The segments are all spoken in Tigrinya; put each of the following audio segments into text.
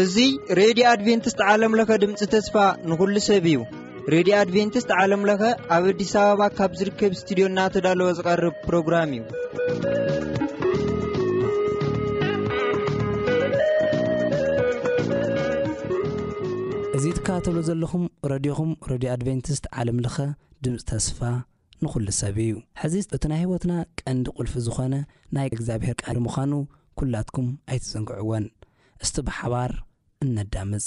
እዙይ ሬድዮ ኣድቨንትስት ዓለምለኸ ድምፂ ተስፋ ንኹሉ ሰብ እዩ ሬድዮ ኣድቨንትስት ዓለምለኸ ኣብ ኣዲስ ኣበባ ካብ ዝርከብ እስትድዮ እናተዳለወ ዝቐርብ ፕሮግራም እዩ እዚ ትከታተሉ ዘለኹም ረድዮኹም ረድዮ ኣድቨንቲስት ዓለም ለኸ ድምጺ ተስፋ ንኹሉ ሰብ እዩ። ሕዚ እቲ ናይ ህይወትና ቀንዲ ቁልፊ ዝኾነ ናይ እግዚኣብሔር ቃል ምዃኑ ኩላትኩም ኣይትዘንግዕዎን። እስቲ ብሓባር እነዳምጽ።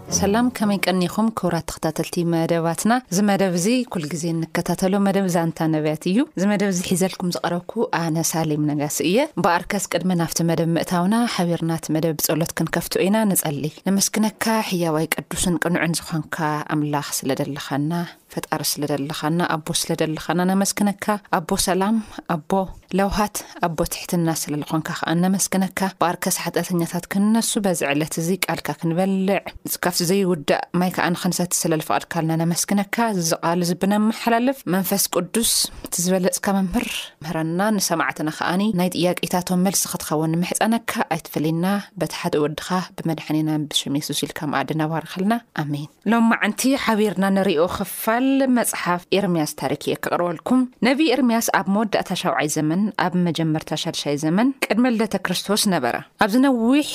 ሰላም ከመይ ቀኒኹም ክቡራት ተኸታተልቲ መደባትና እዚ መደብ እዚ ኩል ግዜ እንከታተሎ መደብ ዛንታ ነብያት እዩ እዚ መደብ እዚ ሒዘልኩም ዝቐረብኩ ኣነ ሳሌም ነጋሲ እየ በኣርከስ ቅድሚ ናብቲ መደብ ምእታውና ሓቢርናቲ መደብ ብጸሎት ክንከፍቱ ኢና ንጸሊ ነመስግነካ ሕያዋይ ቅዱስን ቅኑዕን ዝኾንካ ኣምላኽ ስለ ደለኻና ፈጣሪ ስለ ደለኻና ኣቦ ስለ ደለኻና ነመስግነካ ኣቦ ሰላም ኣቦ ለውሃት ኣቦ ትሕትና ስለ ልኾንካ ከኣ ነመስግነካ ብኣርከስ ሓጢኣተኛታት ክንነሱ በዚ ዕለት እዚ ቃልካ ክንበልዕ ካብቲ ዘይውዳእ ማይ ከኣ ንክንሰቲ ስለ ልፍቓድካልና ነመስግነካ እዚ ቃል እዚ ብነመሓላልፍ መንፈስ ቅዱስ እቲ ዝበለጽካ መምህር ምህረና ንሰማዕትና ከኣኒ ናይ ጥያቄታቶም መልሲ ክትኸውን ንምሕፀነካ ኣይትፈለየና በቲ ሓደ ወድኻ ብመድሓኒናን ብሽም የሱስ ኢልካ መኣድና ባርኸልና ኣሜን ሎማዓንቲ ሓቢርና ንሪኦ ክፋል መጽሓፍ ኤርምያስ ታሪክ እየ ከቕርበልኩም። ነቢይ ኤርምያስ ኣብ መወዳእታ ሻውዓይ ዘመን ኣብ መጀመርታ ሻድሻይ ዘመን ቅድመ ልደተ ክርስቶስ ነበረ። ኣብዚ ነዊሕ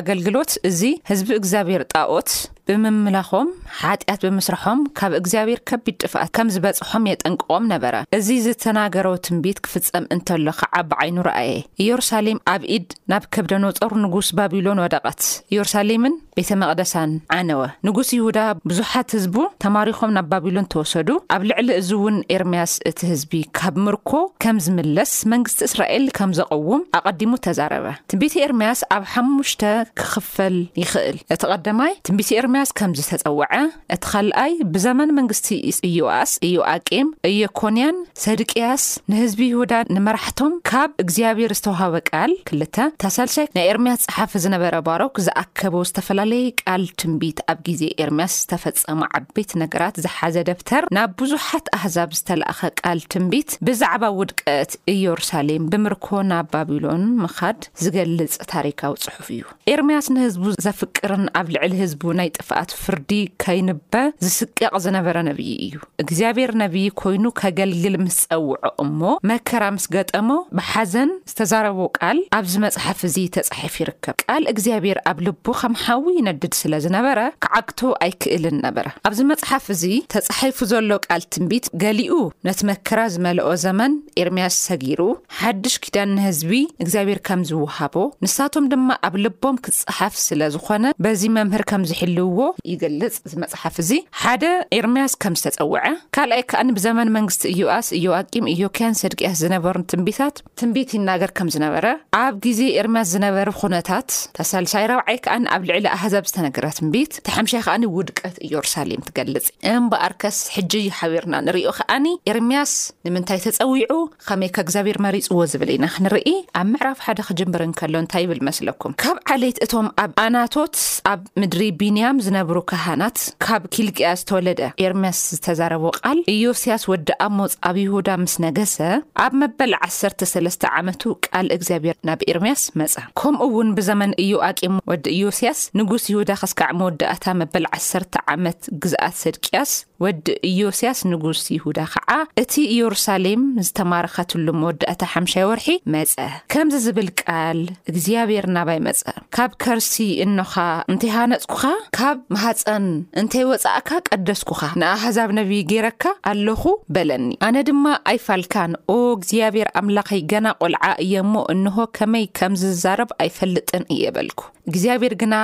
ኣገልግሎት እዚ ህዝቢ እግዚኣብሔር ጣኦት ብምምላኾም ሓጢኣት ብምስርሖም ካብ እግዚኣብሔር ከቢድ ጥፍኣት ከም ዝበጽሖም የጠንቅቖም ነበረ። እዚ ዝተናገሮ ትንቢት ክፍጸም እንተሎ ከዓ ብዓይኑ ረኣየ። ኢየሩሳሌም ኣብ ኢድ ናብ ከብደኖጾር ንጉስ ባቢሎን ወደቐት። ኢየሩሳሌምን ቤተ መቕደሳን ዓነወ። ንጉስ ይሁዳ ብዙሓት ህዝቡ ተማሪኾም ናብ ባቢሎን ተወሰዱ። ኣብ ልዕሊ እዚ እውን ኤርምያስ እቲ ህዝቢ ካብ ምርኮ ከም ዝምለስ መንግስቲ እስራኤል ከም ዘቕውም ኣቐዲሙ ተዛረበ። ትንቢት ኤርምያስ ኣብ ሓሙሽተ ክኽፈል ይኽእል። እቲ ቐዳማይ ትንቢት ኤርምያስ ከም ዝተጸውዐ፣ እቲ ኻልኣይ ብዘመን መንግስቲ ኢዮኣስ፣ ኢዮኣቄም፣ ኢዮኮንያን፣ ሰድቅያስ ንህዝቢ ይሁዳን ንመራሕቶም ካብ እግዚኣብሄር ዝተውሃበ ቃል፣ ክልተ፣ እታ ሳልሳይ ናይ ኤርምያስ ጸሓፊ ዝነበረ ባሮክ ዝኣከቦ ዝተፈላለየ ቃል ትንቢት ኣብ ግዜ ኤርምያስ ዝተፈጸሙ ዓበይቲ ነገራት ዝሓዘ ደብተር ናብ ብዙሓት ኣህዛብ ዝተላእከ ቃል ትንቢት ብዛዕባ ውድቀት ኢዮርሳሌም ብምርኮ ናብ ባቢሎን ምኻድ ዝገልጽ ታሪካዊ ጽሑፍ እዩ። ኤርምያስ ንህዝቡ ዘፍቅርን ኣብ ልዕሊ ህዝቡ ናይ ጥፍኣት ፍርዲ ከይንበ ዝስቀቕ ዝነበረ ነብዪ እዩ። እግዚኣብሔር ነብዪ ኮይኑ ከገልግል ምስ ጸውዖ እሞ መከራ ምስ ገጠሞ ብሓዘን ዝተዛረቦ ቃል ኣብዚ መጽሓፍ እዚ ተጻሒፉ ይርከብ። ቃል እግዚኣብሔር ኣብ ልቡ ከም ሓዊ ይነድድ ስለ ዝነበረ ክዓግቶ ኣይክእልን ነበረ። ኣብዚ መጽሓፍ እዚ ተጻሒፉ ዘሎ ቃል ትንቢት ገሊኡ ነቲ መከራ ዝመልኦ ዘመን ኤርምያስ ሰጊሩ፣ ሓድሽ ኪዳን ንህዝቢ እግዚኣብሔር ከም ዝወሃቦ ንሳቶም ድማ ኣብ ልቦም ክጸሓፍ ስለ ዝኾነ በዚ መምህር ከም ዝሕልውዎ ይገልጽ እዚ መጽሓፍ እዚ ሓደ ኤርምያስ ከም ዝተጸውዐ ካልኣይ ከኣ ብዘመን መንግስቲ ኢዮኣስ ኢዮኣቂም ኢዮክያን ሰድቅያስ ዝነበሩ ትንቢታት ትንቢት ይናገር ከም ዝነበረ ኣብ ግዜ ኤርምያስ ዝነበረ ኩነታት ተሳልሳይ ራብዓይ ከኣ ኣብ ልዕሊ ኣህዛብ ዝተነገረ ትንቢት ተሓምሻይ ከኣ ውድቀት ኢየሩሳሌም ትገልጽ እምበኣርከስ ሕጂ ሓቢርና ንሪኦ ከኣ ኤርምያስ ንምንታይ ተጸዊዑ ኸመይከ እግዚኣብሄር መሪጽዎ ዝብል ኢና ክንርኢ። ኣብ ምዕራፍ ሓደ ክጅምር እንከሎ እንታይ ይብል መስለኩም? ካብ ዓሌት እቶም ኣብ ኣናቶት ኣብ ምድሪ ቢንያም ዝነብሩ ካህናት ካብ ኪልቅያስ ዝተወለደ። ኤርምያስ ዝተዛረቦ ቃል ኢዮስያስ ወዲ ኣሞጽ ኣብ ይሁዳ ምስ ነገሰ ኣብ መበል ዓሰርተ ሰለስተ ዓመቱ ቃል እግዚኣብሄር ናብ ኤርምያስ መጸ። ከምኡ ውን ብዘመን ኢዮኣቂም ወዲ ኢዮስያስ ንጉስ ይሁዳ ክስካዕ መወዳእታ መበል ዓሰርተ ዓመት ግዝኣት ሰድቅያስ፣ ወዲ እዮስያስ ንጉስ ይሁዳ ኸዓ እቲ እዮርሳሌም ዝተማረኸትሉ መወዳእታ ሓምሻይ ወርሒ መጸ። ከምዚ ዝብል ቃል እግዚኣብሔር ናባይ መጸ፣ ካብ ከርሲ እኖኻ እንተይሃነጽኩኻ፣ ካብ ማህጸን እንተይወጻእካ ቀደስኩኻ፣ ንኣሕዛብ ነቢይ ገይረካ ኣሎኹ በለኒ። ኣነ ድማ ኣይፋልካን፣ ኦ እግዚኣብሔር ኣምላኸይ፣ ገና ቈልዓ እየ እሞ እንሆ ከመይ ከም ዝዛረብ ኣይፈልጥን እየ በልኩ። እግዚኣብሔር ግና፣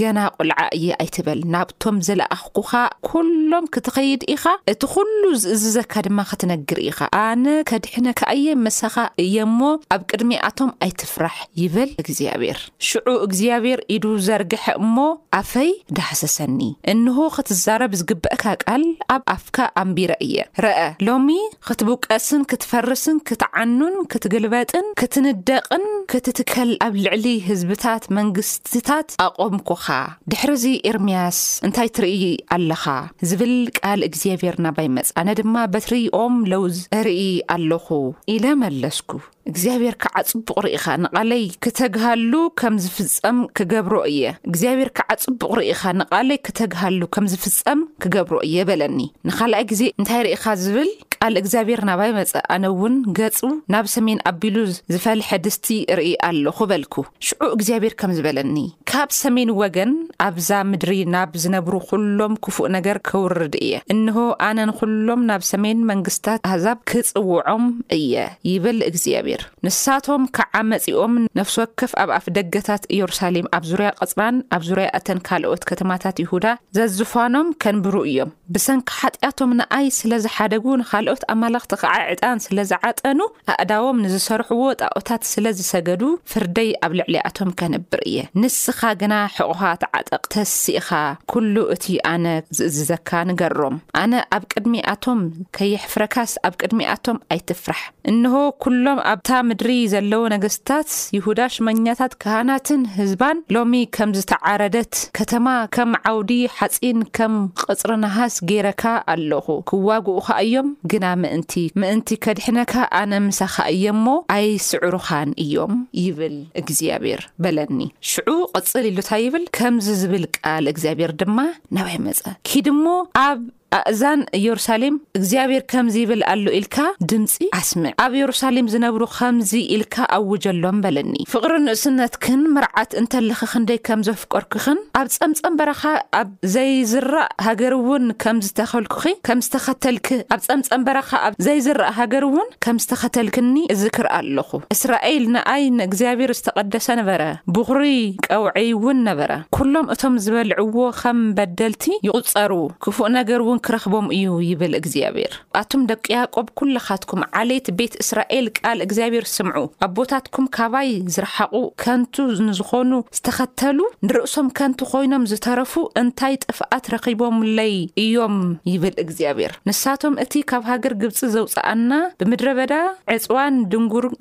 ገና ቈልዓ እየ ኣይትበል፣ ናብቶም ዝለኣኽኩኻ ኵሎም ክትኸይድ ኢኻ፣ እቲ ዅሉ ዝእዝዘካ ድማ ኽትነግር ኢኻ። ኣነ ከድሕነካ እየ፣ ምሳኻ እየ እሞ፣ ኣብ ቅድሚኣቶም ኣይትፍራሕ፣ ይብል እግዚኣብሔር። ሽዑ እግዚኣብሔር ኢዱ ዘርግሐ እሞ ኣፈይ ዳህሰሰኒ፣ እንሆ፣ ኽትዛረብ ዝግበእካ ቃል ኣብ ኣፍካ ኣንቢረ እየ፣ ርኣ፣ ሎሚ ክትብቀስን ክትፈርስን ክትዓኑን ክትግልበጥን ክትንደቕን ክትትከል ኣብ ልዕሊ ህዝብታት መንግስትታት ኣቆምኩኻ ድሕርዚ ኤርምያስ እንታይ ትርኢ ኣለኻ ዝብል ቃል እግዚኣብሔር ናባይ መጽ ኣነ ድማ በትሪ ኦም ለውዝ እርኢ ኣለኹ ኢለ መለስኩ። እግዚኣብሔር ከዓ ጽቡቕ ርኢኻ ንቓለይ ክተግሃሉ ከም ዝፍጸም ክገብሮ እየ እግዚኣብሔር ከዓ ጽቡቕ ርኢኻ ንቓለይ ክተግሃሉ ከም ዝፍጸም ክገብሮ እየ በለኒ ንኻልኣይ ግዜ እንታይ ርኢኻ ዝብል ቃል እግዚኣብሔር ናባይ መጸ ኣነ እውን ገጹ ናብ ሰሜን ኣቢሉ ዝፈልሐ ድስቲ ርኢ ኣለኹ በልኩ ሽዑ እግዚኣብሄር ከምዚ በለኒ፣ ካብ ሰሜን ወገን ኣብዛ ምድሪ ናብ ዚነብሩ ዅሎም ክፉእ ነገር ከውርድ እየ። እንሆ፣ ኣነ ንዅሎም ናብ ሰሜን መንግስትታት ኣህዛብ ክጽውዖም እየ፣ ይብል እግዚኣብሄር። ንሳቶም ከኣ መጺኦም ነፍሲ ወከፍ ኣብ ኣፍ ደገታት ኢየሩሳሌም፣ ኣብ ዙርያ ቐጽራን ኣብ ዙርያ እተን ካልኦት ከተማታት ይሁዳ ዘዝፋኖም ከንብሩ እዮም። ብሰንኪ ሓጢኣቶም ንኣይ ስለ ዝሓደጉ፣ ንኻልኦት ኣማልኽቲ ኸኣ ዕጣን ስለ ዝዓጠኑ፣ ኣእዳዎም ንዝሰርሕዎ ጣኦታት ስለ ዝሰገዱ፣ ፍርደይ ኣብ ልዕሊኣቶም ከንብር እየ። ንስኻ ግና ሕቖኻ ተዓጠቕ፣ ተሲእኻ ኵሉ እቲ ኣነ ዝእዝዘካ ንገሮም። ኣነ ኣብ ቅድሚኣቶም ከየሕፍረካስ፣ ኣብ ቅድሚኣቶም ኣይትፍራሕ። እንሆ፣ ኵሎም ኣብታ ምድሪ ዘለዉ ነገስታት ይሁዳ ሽመኛታት ካህናትን ህዝባን ሎሚ ከም ዝተዓረደት ከተማ ከም ዓውዲ ሓጺን ከም ቕጽሪ ነሃስ ገይረካ ኣሎኹ ክዋግኡኻ እዮም ግና ምእንቲ ምእንቲ ከድሕነካ ኣነ ምሳኻ እየ እሞ ኣይስዕሩኻን እዮም ይብል እግዚኣብሔር በለኒ ሽዑ ቕጽል ኢሉ ታይ ይብል ከምዚ ዝብል ቃል እግዚኣብሔር ድማ ናባይ መጸ ኪድ እሞ ኣብ ኣእዛን የሩሳሌም፣ እግዚኣብሄር ከምዚ ይብል ኣሎ ኢልካ ድምጺ ኣስምዕ፣ ኣብ የሩሳሌም ዝነብሩ ኸምዚ ኢልካ ኣውጀሎም በለኒ። ፍቕሪ ንእስነትክን መርዓት እንተለኺ ኽንደይ ከም ዘፍቀርኩኽን፣ ኣብ ጸምጸም በረኻ ኣብ ዘይዝራእ ሃገርውን ከም ዝተኸልኩኺ፣ ከም ዝተኸተልኪ፣ ኣብ ጸምጸም በረኻ ኣብ ዘይዝራእ ሃገርውን ከም ዝተኸተልክኒ እዝክር ኣሎኹ። እስራኤል ንኣይ ንእግዚኣብሄር ዝተቐደሰ ነበረ፣ ብዅሪ ቀውዒይውን ነበረ። ኵሎም እቶም ዝበልዕዎ ኸም በደልቲ ይቝጸሩ፣ ክፉእ ነገር እውን ኪረኽቦም እዩ፣ ይብል እግዚኣብሄር። ኣቱም ደቂ ያእቆብ፣ ኵልኻትኩም ዓሌት ቤት እስራኤል፣ ቃል እግዚኣብሄር ስምዑ፣ ኣቦታትኩም ካባይ ዝረሓቑ፣ ከንቱ ንዝዀኑ፣ ዝተኸተሉ፣ ንርእሶም ከንቱ ዀይኖም ዝተረፉ፣ እንታይ ጥፍኣት ረኺቦምለይ እዮም? ይብል እግዚኣብሄር። ንሳቶም እቲ ኻብ ሃገር ግብጺ ዘውጽኣና፣ ብምድረ በዳ ዕጽዋን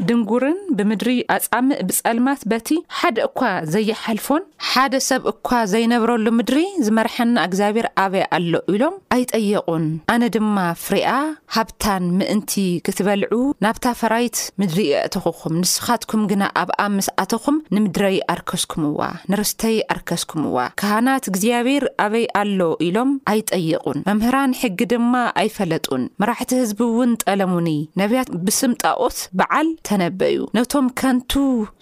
ድንጕርጕርን፣ ብምድሪ ኣጻምእ፣ ብጸልማት በቲ ሓደ እኳ ዘይሓልፎን ሓደ ሰብ እኳ ዘይነብረሉ ምድሪ ዝመርሓና እግዚኣብሔር ኣበይ ኣሎ ኢሎም ኣይጠየቑን ኣነ ድማ ፍሬኣ ሃብታን ምእንቲ ክትበልዑ ናብታ ፈራይት ምድሪ የእተኹኹም ንስኻትኩም ግና ኣብኣ ምስ ኣተኹም ንምድረይ ኣርከስኩምዋ ንርስተይ ኣርከስኩምዋ ካህናት እግዚኣብሔር ኣበይ ኣሎ ኢሎም ኣይጠየቑን መምህራን ሕጊ ድማ ኣይፈለጡን መራሕቲ ህዝቢ እውን ጠለሙኒ ነቢያት ብስም ጣኦት በዓል ተነበዩ ነቶም ከንቱ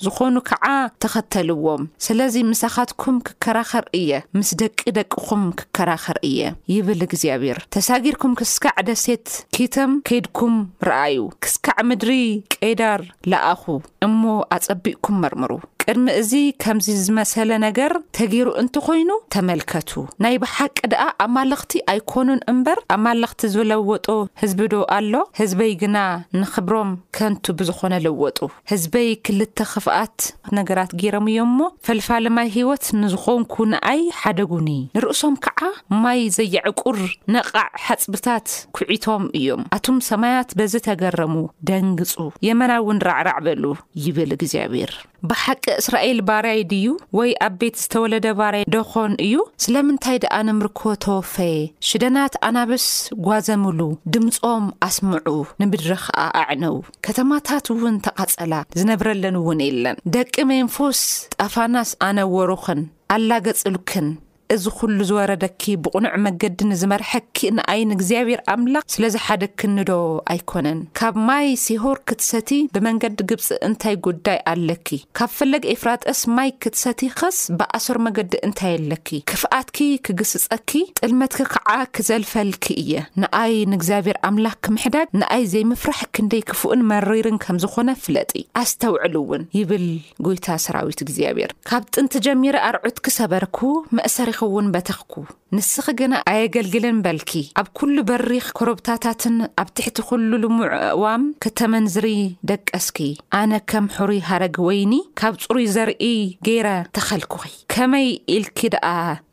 ዝኾኑ ከዓ ተኸተልዎም ስለዚ ምሳኻትኩም ክከራኸር እየ ምስ ደቂ ደቅኹም ክከራኸር እየ ይብል እግዚኣብሔር ተሳጊርኩም ክስካዕ ደሴት ኪተም ከይድኩም ረኣዩ ክስካዕ ምድሪ ቄዳር ለኣኹ እሞ ኣጸቢቕኩም መርምሩ ቅድሚ እዚ ከምዚ ዝመሰለ ነገር ተጌሩ እንተኾይኑ ተመልከቱ ናይ ብሓቂ ደኣ ኣማለኽቲ ኣይኮኑን እምበር ኣማለኽቲ ዝለወጦ ህዝቢ ዶ ኣሎ ህዝበይ ግና ንኽብሮም ከንቱ ብዝኾነ ለወጡ ህዝበይ ክልተ ክፍኣት ነገራት ገይሮም እዮም እሞ፣ ፈልፋሊ ማይ ህይወት ንዝኾንኩ ንኣይ ሓደጉኒ። ንርእሶም ከዓ ማይ ዘየዕቍር ነቓዕ ሓጽብታት ኲዒቶም እዮም። ኣቱም ሰማያት በዚ ተገረሙ፣ ደንግጹ፣ የመና እውን ራዕራዕ በሉ ይብል እግዚኣብሄር። ብሓቂ እስራኤል ባርያይ ድዩ? ወይ ኣብ ቤት ዝተወለደ ባርያይ ደኾን እዩ? ስለምንታይ ደኣ ንምርኮ ተወፈየ? ሽደናት ኣናብስ ጓዘምሉ፣ ድምጾም ኣስምዑ፣ ንምድሪ ኸዓ ኣዕነው። ከተማታት እውን ተቓጸላ፣ ዝነብረለን እውን የለን። ደቂ ሜምፎስ፣ ጣፋናስ ኣነወሩኽን፣ ኣላገጹልክን፣ እዚ ኹሉ ዝወረደኪ፣ ብቕኑዕ መገዲ ንዝመርሐኪ ንኣይ ንእግዚኣብሄር ኣምላኽ ስለ ዝሓደግክኒዶ ኣይኮነን? ካብ ማይ ሴሆር ክትሰትዪ ብመንገዲ ግብጺ እንታይ ጉዳይ ኣለኪ? ካብ ፈለግ ኤፍራጠስ ማይ ክትሰቲኸስ ብኣሰር መገዲ እንታይ ኣለኪ? ክፍኣትኪ ክግስጸኪ ጥልመትኪ ክዓ ክዘልፈልኪ እየ። ንኣይ ንእግዚኣብሔር ኣምላክ ምሕዳግ ንኣይ ዘይምፍራሕ ክንደይ ክፉእን መሪርን ከም ዝኾነ ፍለጢ ኣስተውዕሊ እውን ይብል ጎይታ ሰራዊት እግዚኣብሔር። ካብ ጥንቲ ጀሚረ ኣርዑትኪ ሰበርኩ መእሰሪኺ እውን በተኽኩ። ንስኺ ግና ኣየገልግልን በልኪ፣ ኣብ ኵሉ በሪኽ ኰረብታታትን ኣብ ትሕቲ ዅሉ ልሙዕ ኣእዋም ከተመንዝሪ ደቀስኪ። ኣነ ከም ሕሩይ ሃረግ ወይኒ ካብ ጽሩይ ዘርኢ ገይረ ተኸልኩኺ። ከመይ ኢልኪ ደኣ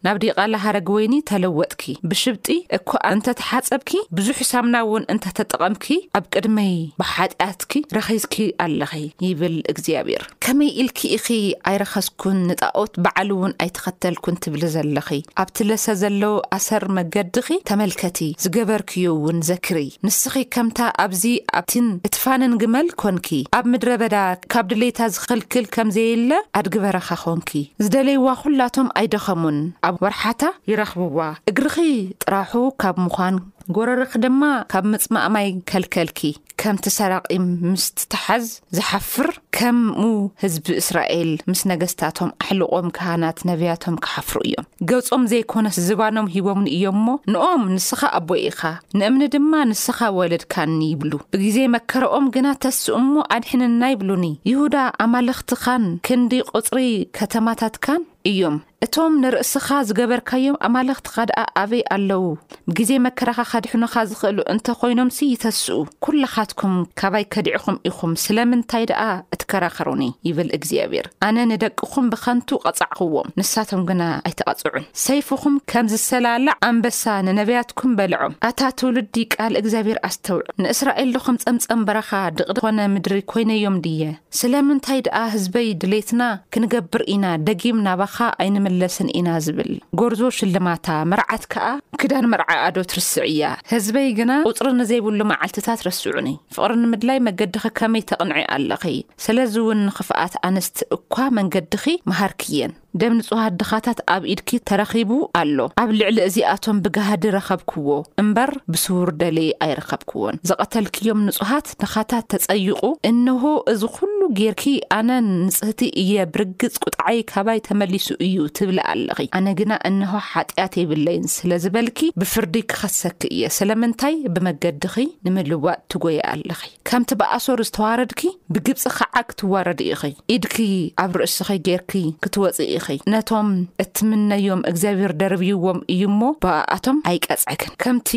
ናብ ዲቓላ ሃረግ ወይኒ ተለወጥኪ? ብሽብጢ እኳ እንተ ተሓጸብኪ፣ ብዙሕ ሳምና እውን እንተ ተጠቐምኪ፣ ኣብ ቅድመይ ብሓጢኣትኪ ረኺስኪ ኣለኺ ይብል እግዚኣብሄር። ከመይ ኢልኪ ኢኺ ኣይረኸስኩን ንጣኦት በዓል እውን ኣይተኸተልኩን ትብሊ ዘለኺ? ኣብቲ ለሰ ዘሎ ኣሰር መገድኺ ተመልከቲ፣ ዝገበርክዮ እውን ዘክርይ። ንስኺ ከምታ ኣብዚ ኣብቲን እትፋንን ግመል ኰንኪ፣ ኣብ ምድረ በዳ ካብ ድሌታ ዝኽልክል ከም ዘየለ ኣድጊ በረኻ ዀንኪ። ዝደለይዋ ዅላቶም ኣይደኸሙን፣ ኣብ ወርሓታ ይረኽብዋ። እግርኺ ጥራሑ ካብ ምዃን፣ ጐረርኺ ድማ ካብ ምጽማእ ማይ ከልከልኪ። ከምቲ ሰራቒ ምስ ትተሓዝ ዝሓፍር፣ ከምኡ ህዝቢ እስራኤል ምስ ነገስታቶም፣ ኣሕልቖም፣ ካህናት፣ ነብያቶም ክሓፍሩ እዮም። ገጾም ዘይኰነስ ዝባኖም ሂቦምኒ እዮም እሞ፣ ንኦም ንስኻ ኣቦይ ኢኻ፣ ንእምኒ ድማ ንስኻ ወለድካኒ ይብሉ። ብግዜ መከራኦም ግና ተስእ እሞ ኣድሕነና ይብሉኒ። ይሁዳ ኣማልኽትኻን ክንዲ ቍጽሪ ከተማታትካን። እዮም እቶም ንርእስኻ ዝገበርካዮም ኣማልኽትኻ ደኣ ኣበይ ኣለዉ ብጊዜ መከራኻ ከድሕኑኻ ዝኽእሉ እንተ ዀይኖምሲ ይተስኡ ኵላኻትኩም ካባይ ከዲዕኹም ኢኹም ስለምንታይ ደኣ እትከራኸሩኒ ይብል እግዚኣብሄር ኣነ ንደቅኹም ብኸንቱ ቐጻዕኽዎም ንሳቶም ግና ኣይተቐጽዑን ሰይፍኹም ከም ዝሰላላዕ ኣንበሳ ንነብያትኩም በልዖም ኣታ ትውልዲ ቃል እግዚኣብሄር ኣስተውዕ ንእስራኤልዶ ኸም ጸምጸም በረኻ ድቕድቕ ዀነ ምድሪ ኰይነዮም ድየ ስለምንታይ ድኣ ህዝበይ ድሌትና ክንገብር ኢና ደጊም ናባኻ ኣይንምለስን ኢና ዝብል ጎርዞ ሽልማታ መርዓት ከኣ ክዳን መርዓኣ ዶ ትርስዕ እያ ህዝበይ ግና ቁጽሪ ንዘይብሉ መዓልትታት ረስዑኒ ፍቕሪ ንምድላይ መገድኺ ከመይ ተቕንዒ ኣለኺ ስለዚ ውን ንኽፍኣት ኣንስቲ እኳ መንገድኺ ምሃርክየን ደም ንጹሃት ድኻታት ኣብ ኢድኪ ተረኺቡ ኣሎ ኣብ ልዕሊ እዚኣቶም ብጋህዲ ረኸብክዎ እምበር ብስዉር ደልየ ኣይረኸብክዎን ዝቐተልክዮም ንጹሃት ድኻታት ተጸይቑ እንሆ እዚ ኩሉ ጌርኪ ኣነ ንጽህቲ እየ ብርግጽ ቁጥዓይ ካባይ ተመሊሱ እዩ ትብሊ ኣለኺ ኣነ ግና እንሆ ሓጥያት የብለይን ስለ ዝበልኪ ብፍርዲ ክኸሰኪ እየ ስለምንታይ ብመገድኺ ንምልዋጥ ትጎይ ኣለኺ ከምቲ ብኣሶር ዝተዋረድኪ ብግብጺ ኸዓ ክትዋረዲ ኢኺ፣ ኢድኪ ኣብ ርእስኺ ጌርኪ ክትወጽኢ ኢኺ። ነቶም እትምነዮም እግዚኣብሄር ደርብይዎም እዩ እሞ፣ ብኣኣቶም ኣይቀጽዕክን። ከምቲ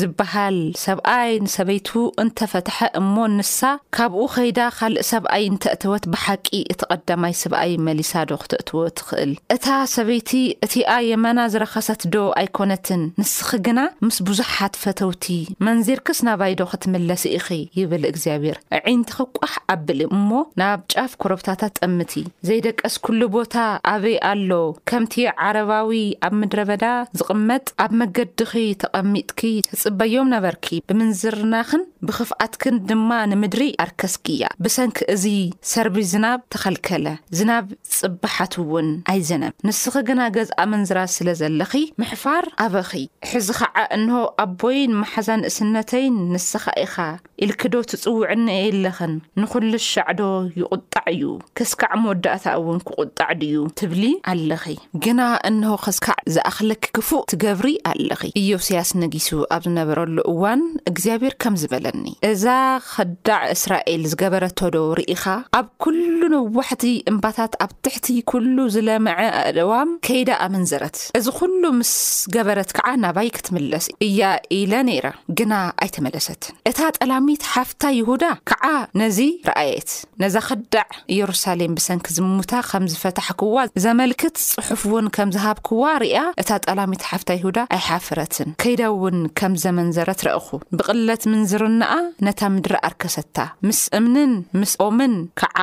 ዝበሃል፣ ሰብኣይ ንሰበይቱ እንተ ፈትሐ እሞ ንሳ ካብኡ ከይዳ ካልእ ሰብኣይ እንተ እተወት፣ ብሓቂ እቲ ቐዳማይ ስብኣይ መሊሳዶ ክትእትዎ ትኽእል እታ ሰበይቲ እቲኣ የመና ዝረኸሰት ዶ ኣይኮነትን ንስኺ ግና ምስ ብዙሓት ፈተውቲ መንዚርክስ ናባይ ዶ ክትምለሲ ኢኺ ይብል እግዚኣብሔር ኣዒንትኺ ቋሕ ኣብሊ እሞ ናብ ጫፍ ኮረብታታት ጠምቲ ዘይደቀስክሉ ቦታ ኣበይ ኣሎ ከምቲ ዓረባዊ ኣብ ምድረ በዳ ዝቕመጥ ኣብ መገድኺ ተቐሚጥኪ ትጽበዮም ነበርኪ ብምንዝርናኽን ብኽፍኣትክን ድማ ንምድሪ ኣርከስክያ ብሰንኪ እዚ ሰርቢ ዝናብ ተኸልከለ ዝናብ ጽባሓት ውን ኣይዘነብ ንስኺ ግና ገዝ ኣመንዝራ ስለ ዘለኺ ምሕፋር ኣበኺ ሕዚ ኻዓ እንሆ ኣቦይን ማሓዛ ንእስነተይን ንስኻ ኢኻ ኢልኪ ዶ ትጽውዕኒ እይለኽን ንኹልሻዕ ዶ ይቁጣዕ እዩ ከስካዕ መወዳእታ እውን ክቁጣዕ ድዩ ትብሊ ኣለኺ ግና እንሆ ከስካዕ ዝኣኽለኪ ክፉእ ትገብሪ ኣለኺ እዮስያስ ነጊሱ ኣብ ዝነበረሉ እዋን እግዚኣብሔር ከምዚ በለኒ እዛ ኸዳዕ እስራኤል ዝገበረቶ ዶ ርኢኻ ኩሉ ነዋሕቲ እምባታት ኣብ ትሕቲ ኩሉ ዝለመዐ ኣእዋም ከይዳ ኣመንዘረት። እዚ ኩሉ ምስ ገበረት ከዓ ናባይ ክትምለስ እያ ኢለ ነይረ፣ ግና ኣይተመለሰትን። እታ ጠላሚት ሓፍታ ይሁዳ ከዓ ነዚ ረኣየት። ነዛ ከዳዕ ኢየሩሳሌም ብሰንኪ ዝሙታ ከም ዝፈታሕክዋ ዘመልክት ጽሑፍ እውን ከም ዝሃብክዋ ርእያ፣ እታ ጠላሚት ሓፍታ ይሁዳ ኣይሓፈረትን፣ ከይዳ እውን ከም ዘመንዘረት ረእኹ። ብቕለት ምንዝርናኣ ነታ ምድሪ ኣርከሰታ። ምስ እምንን ምስ ኦምን ከዓ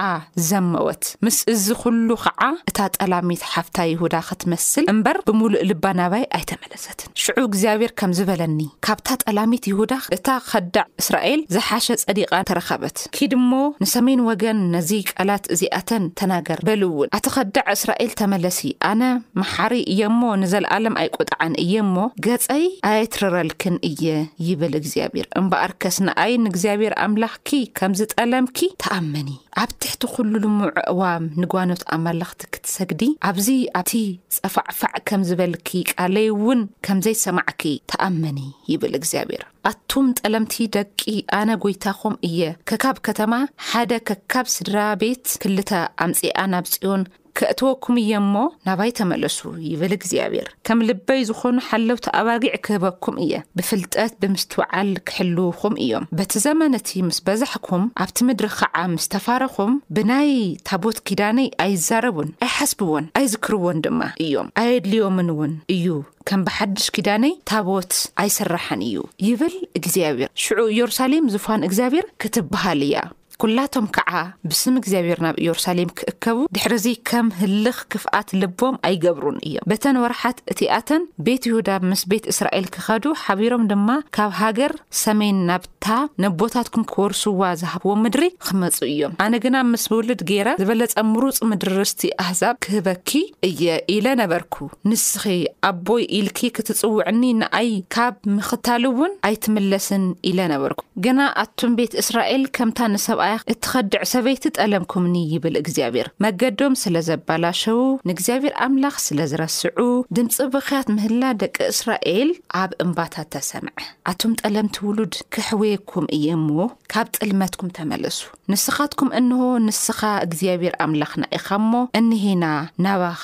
ዘመወት። ምስ እዚ ኹሉ ከዓ እታ ጠላሚት ሓፍታ ይሁዳ ኽትመስል እምበር ብምሉእ ልባ ናባይ ኣይተመለሰትን። ሽዑ እግዚኣብሄር ከምዚ በለኒ፣ ካብታ ጠላሚት ይሁዳ እታ ኸዳዕ እስራኤል ዝሓሸ ጸዲቃ ተረኸበት። ኪድ እሞ ንሰሜን ወገን ነዚ ቃላት እዚኣተን ተናገር፣ በልውን፣ ኣቲ ኸዳዕ እስራኤል ተመለሲ፣ ኣነ መሓሪ እየ እሞ ንዘለኣለም ኣይቈጥዓን እየ እሞ ገጸይ ኣየትርረልክን እየ። ይብል እግዚኣብሔር እምበኣርከስ ንኣይ ንእግዚኣብሔር ኣምላኽኪ ከም ዝጠለምኪ ተኣመኒ፣ ኣብ ትሕቲ ዅሉ ልሙዕ ኣእዋም ንጓኖት ኣማልኽትኪ ትሰግዲ፣ ኣብዚ ኣብቲ ጸፋዕፋዕ ከም ዝበልኪ ቃለይውን ከም ዘይሰማዕኪ ተኣመኒ፣ ይብል እግዚኣብሔር። ኣቱም ጠለምቲ ደቂ፣ ኣነ ጐይታኹም እየ፣ ከካብ ከተማ ሓደ ከካብ ስድራ ቤት ክልተ ኣምጺኣ ናብ ጽዮን ከእትወኩም እየ እሞ፣ ናባይ ተመለሱ ይብል እግዚኣብሔር። ከም ልበይ ዝኾኑ ሓለውቲ ኣባጊዕ ክህበኩም እየ፣ ብፍልጠት ብምስትውዓል ክሕልዉኹም እዮም። በቲ ዘመን እቲ ምስ በዛሕኩም፣ ኣብቲ ምድሪ ኸዓ ምስ ተፋረኹም፣ ብናይ ታቦት ኪዳነይ ኣይዛረቡን፣ ኣይሓስብዎን፣ ኣይዝክርዎን ድማ እዮም፣ ኣየድልዮምንውን እዩ፣ ከም ብሓድሽ ኪዳነይ ታቦት ኣይስራሕን እዩ ይብል እግዚኣብሔር። ሽዑ ኢየሩሳሌም ዝፋን እግዚኣብሔር ክትብሃል እያ። ኵላቶም ከዓ ብስም እግዚኣብሔር ናብ ኢየሩሳሌም ክእከቡ ድሕርዚ ከም ህልኽ ክፍኣት ልቦም ኣይገብሩን እዮም። በተን ወርሓት እቲኣተን ቤት ይሁዳ ምስ ቤት እስራኤል ክኸዱ ሓቢሮም ድማ ካብ ሃገር ሰሜን ናብታ ነቦታትኩም ክወርስዋ ዝሃብዎም ምድሪ ክመጹ እዮም። ኣነ ግና ምስ ብውልድ ገይረ ዝበለጸ ምሩጽ ምድሪ ርስቲ ኣሕዛብ ክህበኪ እየ ኢለ ነበርኩ። ንስኺ ኣቦይ ኢልኪ ክትጽውዕኒ ንኣይ ካብ ምኽታልውን ኣይትምለስን ኢለ ነበርኩ። ግና ኣቱም ቤት እስራኤል ከምታ ንሰብኣያ እትኸድዕ ሰበይቲ ጠለምኩምኒ ይብል እግዚኣብሄር። መገዶም ስለ ዘባላሸዉ፣ ንእግዚኣብሄር ኣምላኽ ስለ ዝረስዑ፣ ድምጺ ብኽያት ምህላ ደቂ እስራኤል ኣብ እምባታት ተሰምዐ። ኣቱም ጠለምቲ ውሉድ፣ ከሕውየኩም እየ እሞ፣ ካብ ጥልመትኩም ተመለሱ። ንስኻትኩም እንሆ ንስኻ እግዚኣብሔር ኣምላኽና ኢኻ እሞ እንሂና ናባኻ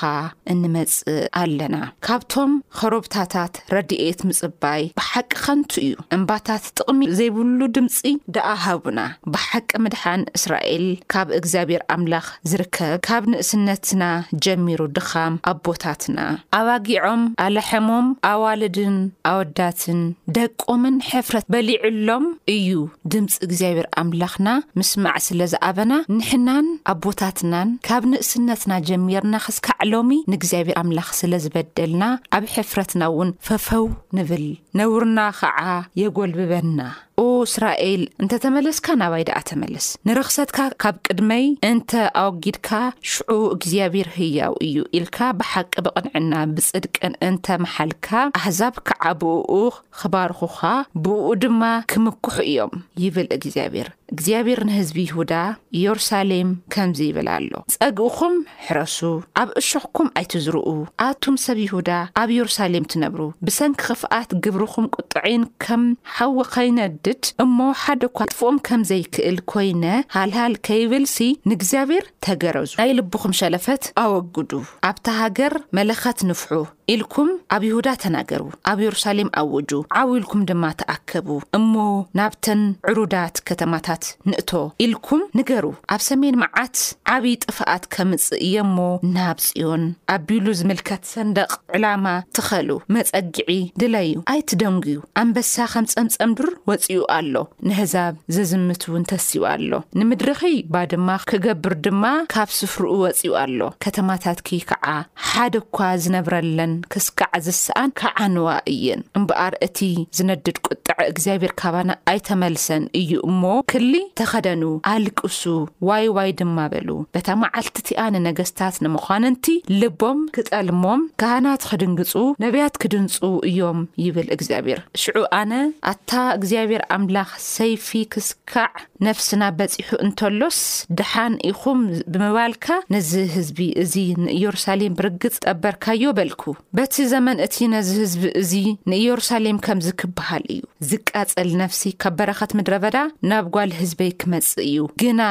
እንመጽእ ኣለና ካብቶም ኸሮብታታት ረድኤት ምጽባይ ብሓቂ ኸንቱ እዩ እምባታት ጥቕሚ ዘይብሉ ድምጺ ደኣ ሃቡና ብሓቂ ምድሓን እስራኤል ካብ እግዚኣብሔር ኣምላኽ ዝርከብ ካብ ንእስነትና ጀሚሩ ድኻም ኣቦታትና ኣባጊዖም ኣለሐሞም ኣዋልድን ኣወዳትን ደቆምን ሕፍረት በሊዑሎም እዩ ድምፂ እግዚኣብሔር ኣምላኽና ምስማዕ ስለ ዝኣበና ንሕናን ኣቦታትናን ካብ ንእስነትና ጀሚርና ክስካዕ ሎሚ ንእግዚኣብሔር ኣምላኽ ስለ ዝበደልና ኣብ ሕፍረትና እውን ፈፈው ንብል ነውርና ኸዓ የጎልብበና ኡስራኤል እንተ ተመለስካ ናባይ ደኣ ተመለስ ንርኽሰትካ ካብ ቅድመይ እንተ ኣወጊድካ ሽዑ እግዚኣብሔር ህያው እዩ ኢልካ ብሓቂ ብቕንዕና ብጽድቅን እንተ መሓልካ ኣሕዛብ ከዓ ብእኡ ኽባርኹኻ ብእኡ ድማ ክምክሑ እዮም ይብል እግዚኣብሔር እግዚኣብሔር ንህዝቢ ይሁዳ ኢየሩሳሌም ከምዚ ይብል ኣሎ ጸግእኹም ሕረሱ፣ ኣብ እሾኽኩም ኣይትዝርኡ፣ ኣቱም ሰብ ይሁዳ፣ ኣብ የሩሳሌም ትነብሩ፣ ብሰንኪ ኽፍኣት ግብርኹም ቍጥዔን ከም ሓዊ ኸይነድድ እሞ ሓደ እኳ ከጥፍኦም ከም ዘይክእል ኰይነ ሃልሃል ከይብልሲ ንእግዚኣብሄር ተገረዙ። ናይ ልብኹም ሸለፈት ኣወግዱ፣ ኣብታ ሃገር መለኸት ንፍሑ። ኢልኩም ኣብ ይሁዳ ተናገሩ፣ ኣብ የሩሳሌም ኣውጁ፣ ዓው ኢልኩም ድማ ተኣከቡ እሞ ናብተን ዕሩዳት ከተማታት ንእቶ ኢልኩም ንገሩ፣ ኣብ ሰሜን መዓት ዓብዪ ጥፍኣት ከምጽእ እየ እሞ ናብ ጽዮን ኣቢሉ ዝምልከት ሰንደቕ ዕላማ ትኸሉ፣ መጸግዒ ድለዩ፣ ኣይትደንጉዩ፣ ኣንበሳ ከም ጸምጸም ዱር ወጺኡ ኣሎ፣ ነህዛብ ዘዝምትውን ተሲኡ ኣሎ፣ ንምድርኺ ባድማ ክገብር ድማ ካብ ስፍርኡ ወጺኡ ኣሎ፣ ከተማታትኪ ከዓ ሓደ እኳ ዝነብረለን ክስካዕ ዝሰኣን ክዓንዋ እየን። እምበኣር እቲ ዝነድድ ቁጥዐ እግዚኣብሔር ካባና ኣይተመልሰን እዩ እሞ ክሊ ተኸደኑ ኣልቅሱ ዋይ ዋይ ድማ በሉ። በታ መዓልቲ እቲኣ ንነገስታት ንመኳንንቲ ልቦም ክጠልሞም ካህናት ክድንግጹ ነቢያት ክድንጹ እዮም ይብል እግዚኣብሔር። ሽዑ ኣነ ኣታ እግዚኣብሔር ኣምላኽ ሰይፊ ክስካዕ ነፍስና በጺሑ እንተሎስ ደሓን ኢኹም ብምባልካ ነዚ ህዝቢ እዚ ንእየሩሳሌም ብርግጽ ጠበርካዮ በልኩ። በቲ ዘመን እቲ ነዚ ህዝቢ እዚ ንእየሩሳሌም ከምዚ ክበሃል እዩ፣ ዝቃጸል ነፍሲ ካብ በረኸት ምድረ በዳ ናብ ጓል ህዝበይ ክመጽእ እዩ፣ ግና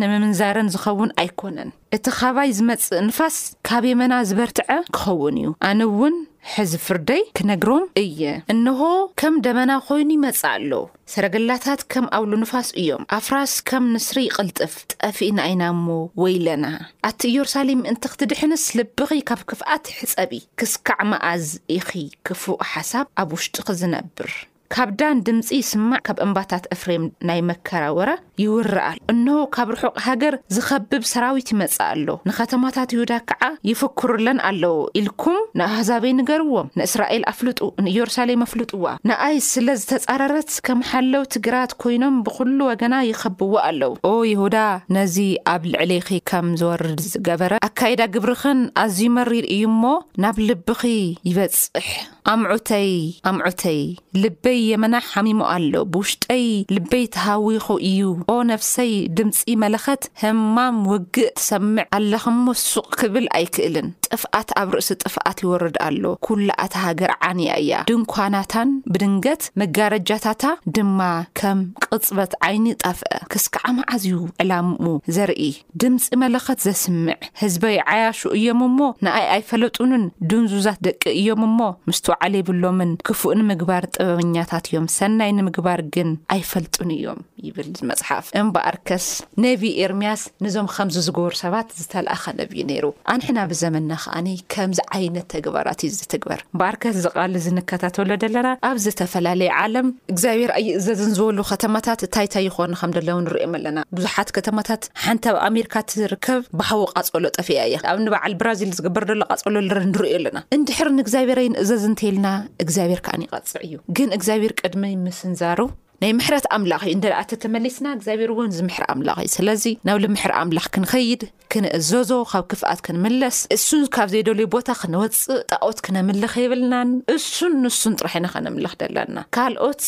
ንምምንዛረን ዝኸውን ኣይኮነን። እቲ ኻባይ ዝመጽእ ንፋስ ካብ የመና ዝበርትዐ ኪኸውን እዩ፣ ኣነ እውን ሕዚ ፍርደይ ክነግሮም እየ። እንሆ፣ ከም ደበና ዀይኑ ይመጽእ ኣሎ፣ ሰረገላታት ከም ኣውሎ ንፋስ እዮም፣ ኣፍራስ ከም ንስሪ ይቕልጥፍ። ጠፊእና ኢና እሞ፣ ወይለና! ኣቲ ኢየሩሳሌም ምእንቲ ኽትድሕንስ፣ ልብኺ ኻብ ክፍኣት ሕጸቢ፣ ክስካዕ መኣዝ ኢኺ ክፉእ ሓሳብ ኣብ ውሽጥኺ ዚነብር? ካብ ዳን ድምጺ ይስማዕ ካብ እምባታት እፍሬም ናይ መከራ ወራ ይውረ ኣሎ። እንሆ ካብ ርሑቕ ሃገር ዝኸብብ ሰራዊት ይመጽእ ኣሎ፣ ንኸተማታት ይሁዳ ከኣ ይፍክሩለን ኣለዉ ኢልኩም ንኣህዛበይ ንገርዎም፣ ንእስራኤል ኣፍልጡ፣ ንኢየሩሳሌም ኣፍልጥዋ፣ ንኣይ ስለ ዝተጻረረት ከም ሓለውቲ ግራት ኰይኖም ብዅሉ ወገና ይኸብብዋ ኣለዉ። ኦ ይሁዳ፣ ነዚ ኣብ ልዕሌኺ ከም ዝወርድ ዝገበረ ኣካይዳ ግብርኽን ኣዝዩ መሪር እዩ እሞ፣ ናብ ልብኺ ይበጽሕ። ኣምዑተይ ኣምዑተይ ልበይ የመና ሓሚሙ ኣሎ ብውሽጠይ ልበይ ተሃዊኹ ኢዩ ኦ ነፍሰይ ድምጺ መለኸት ህማም ውግእ ትሰምዕ ኣለኽ እሞ ሱቕ ክብል ኣይክእልን ጥፍኣት ኣብ ርእሲ ጥፍኣት ይወርድ ኣሎ ኩላ እታ ሃገር ዓንያ ኢያ ድንኳናታን ብድንገት መጋረጃታታ ድማ ከም ቅጽበት ዓይኒ ጠፍኣ ክስከዓ መዓዝ ኢዩ ዕላምኡ ዘርኢ ድምጺ መለኸት ዘስምዕ ህዝበይ ዓያሹ እዮም እሞ ንኣይ ኣይፈለጡንን ዱንዙዛት ደቂ እዮም እሞ ምስትውዓል የብሎምን ክፉእ ንምግባር ጥበበኛታት እዮም ሰናይ ንምግባር ግን ኣይፈልጡን እዮም ይብል ዝመጽሓፍ እምበኣርከስ ነቢ ኤርምያስ ንዞም ከምዚ ዝገበሩ ሰባት ዝተልኣኸ ነብዩ ነይሩ ኣንሕና ብዘመና ከዓኒ ከምዚ ዓይነት ተግባራት እዩ ዝትግበር ባርከት ዝቃል እዚ ንከታተሎ ደለና ኣብ ዝተፈላለየ ዓለም እግዚኣብሔር ኣይእዘዝን ዝበሉ ከተማታት ታይ ታይ ይኮኑ ከም ደለዉ ንሪኦም ኣለና ብዙሓት ከተማታት ሓንቲ ኣብ ኣሜርካ ትርከብ ብሓዊ ቃፀሎ ጠፊኣ እያ ኣብ ንበዓል ብራዚል ዝግበር ደሎ ቃፀሎ ልረ ንሪኦ ኣለና እንድሕር ንእግዚኣብሔር ኣይንእዘዝ እንተይልና እግዚኣብሔር ከኣ ይቀፅዕ እዩ ግን እግዚኣብሔር ቅድሚ ምስንዛሩ ናይ ምሕረት ኣምላኽ እዩ እንተ ተተመሊስና እግዚኣብሔር እውን ዝምሕር ኣምላኽ እዩ ስለዚ ናብ ልምሕር ኣምላኽ ክንኸይድ ክንእዘዞ ካብ ክፍኣት ክንምለስ እሱን ካብ ዘይደልዩ ቦታ ክንወፅእ ጣኦት ክነምልኽ የብልናን እሱን ንሱን ጥራሕ ኢና ከነምልኽ ደለና ካልኦት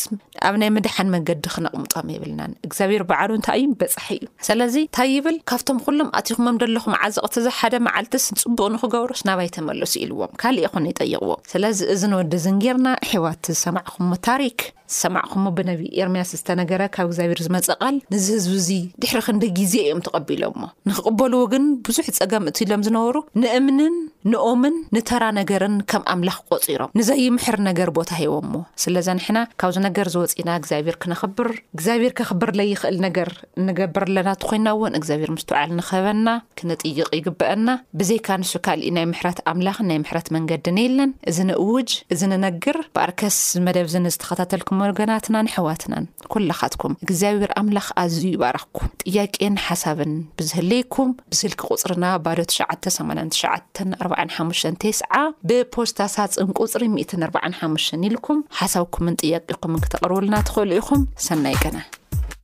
ኣብ ናይ ምድሓን መንገዲ ክነቕምጦም የብልናን እግዚኣብሔር በዓሉ እንታይ እዩ በፃሒ እዩ ስለዚ እንታይ ይብል ካብቶም ኩሎም ኣትኹሞም ደለኹም ዓዘቕቲ እዚ ሓደ መዓልትስ ፅቡቕ ንክገብሩስ ናባይ ተመለሱ ኢልዎም ካሊእ ይኹን ይጠይቕዎም ስለዚ እዚ ንወዲ ዝንጌርና ሕዋት ዝሰማዕኹሞ ታሪክ ዝሰማዕኩሞ ብነብዪ ኤርምያስ ዝተነገረ ካብ እግዚኣብሔር ዝመጸ ቓል ነዚ ህዝቢ እዚ ድሕሪ ክንደይ ግዜ እዮም ተቐቢሎሞ ንክቕበልዎ ግን ብዙሕ ጸገም እቲ ኢሎም ዝነበሩ ንእምንን ንኦምን ንተራ ነገርን ከም ኣምላኽ ቆጺሮም ንዘይምሕር ነገር ቦታ ሂቦሞ ስለዘንሕና ካብዚ ነገር ዝወጺና እግዚኣብሔር ክነኽብር እግዚኣብሔር ከኽብርለይ ይኽእል ነገር ንገብር ኣለና ተኾይና እውን እግዚኣብሔር ምስትውዓል ንኸበና ክንጥይቕ ይግበአና ብዘይካ ንሱ ካልእ ናይ ምሕረት ኣምላኽን ናይ ምሕረት መንገድን የለን እዚ ንእውጅ እዚ ንነግር ብኣርከስ ዝመደብ ዝን ዝተኸታተልኩም ወገናትናን ሕዋትናን ኩላኻትኩም እግዚኣብሔር ኣምላኽ ኣዝዩ ይባረኽኩም ጥያቄን ሓሳብን ብዝህለይኩም ብስልኪ ቁፅርና ባዶ 98945 ብፖስታ ሳፅን ቁፅሪ 145 ኢልኩም ሓሳብኩምን ጥያቄኹምን ክተቕርቡልና ትኽእሉ ኢኹም ሰናይ ገና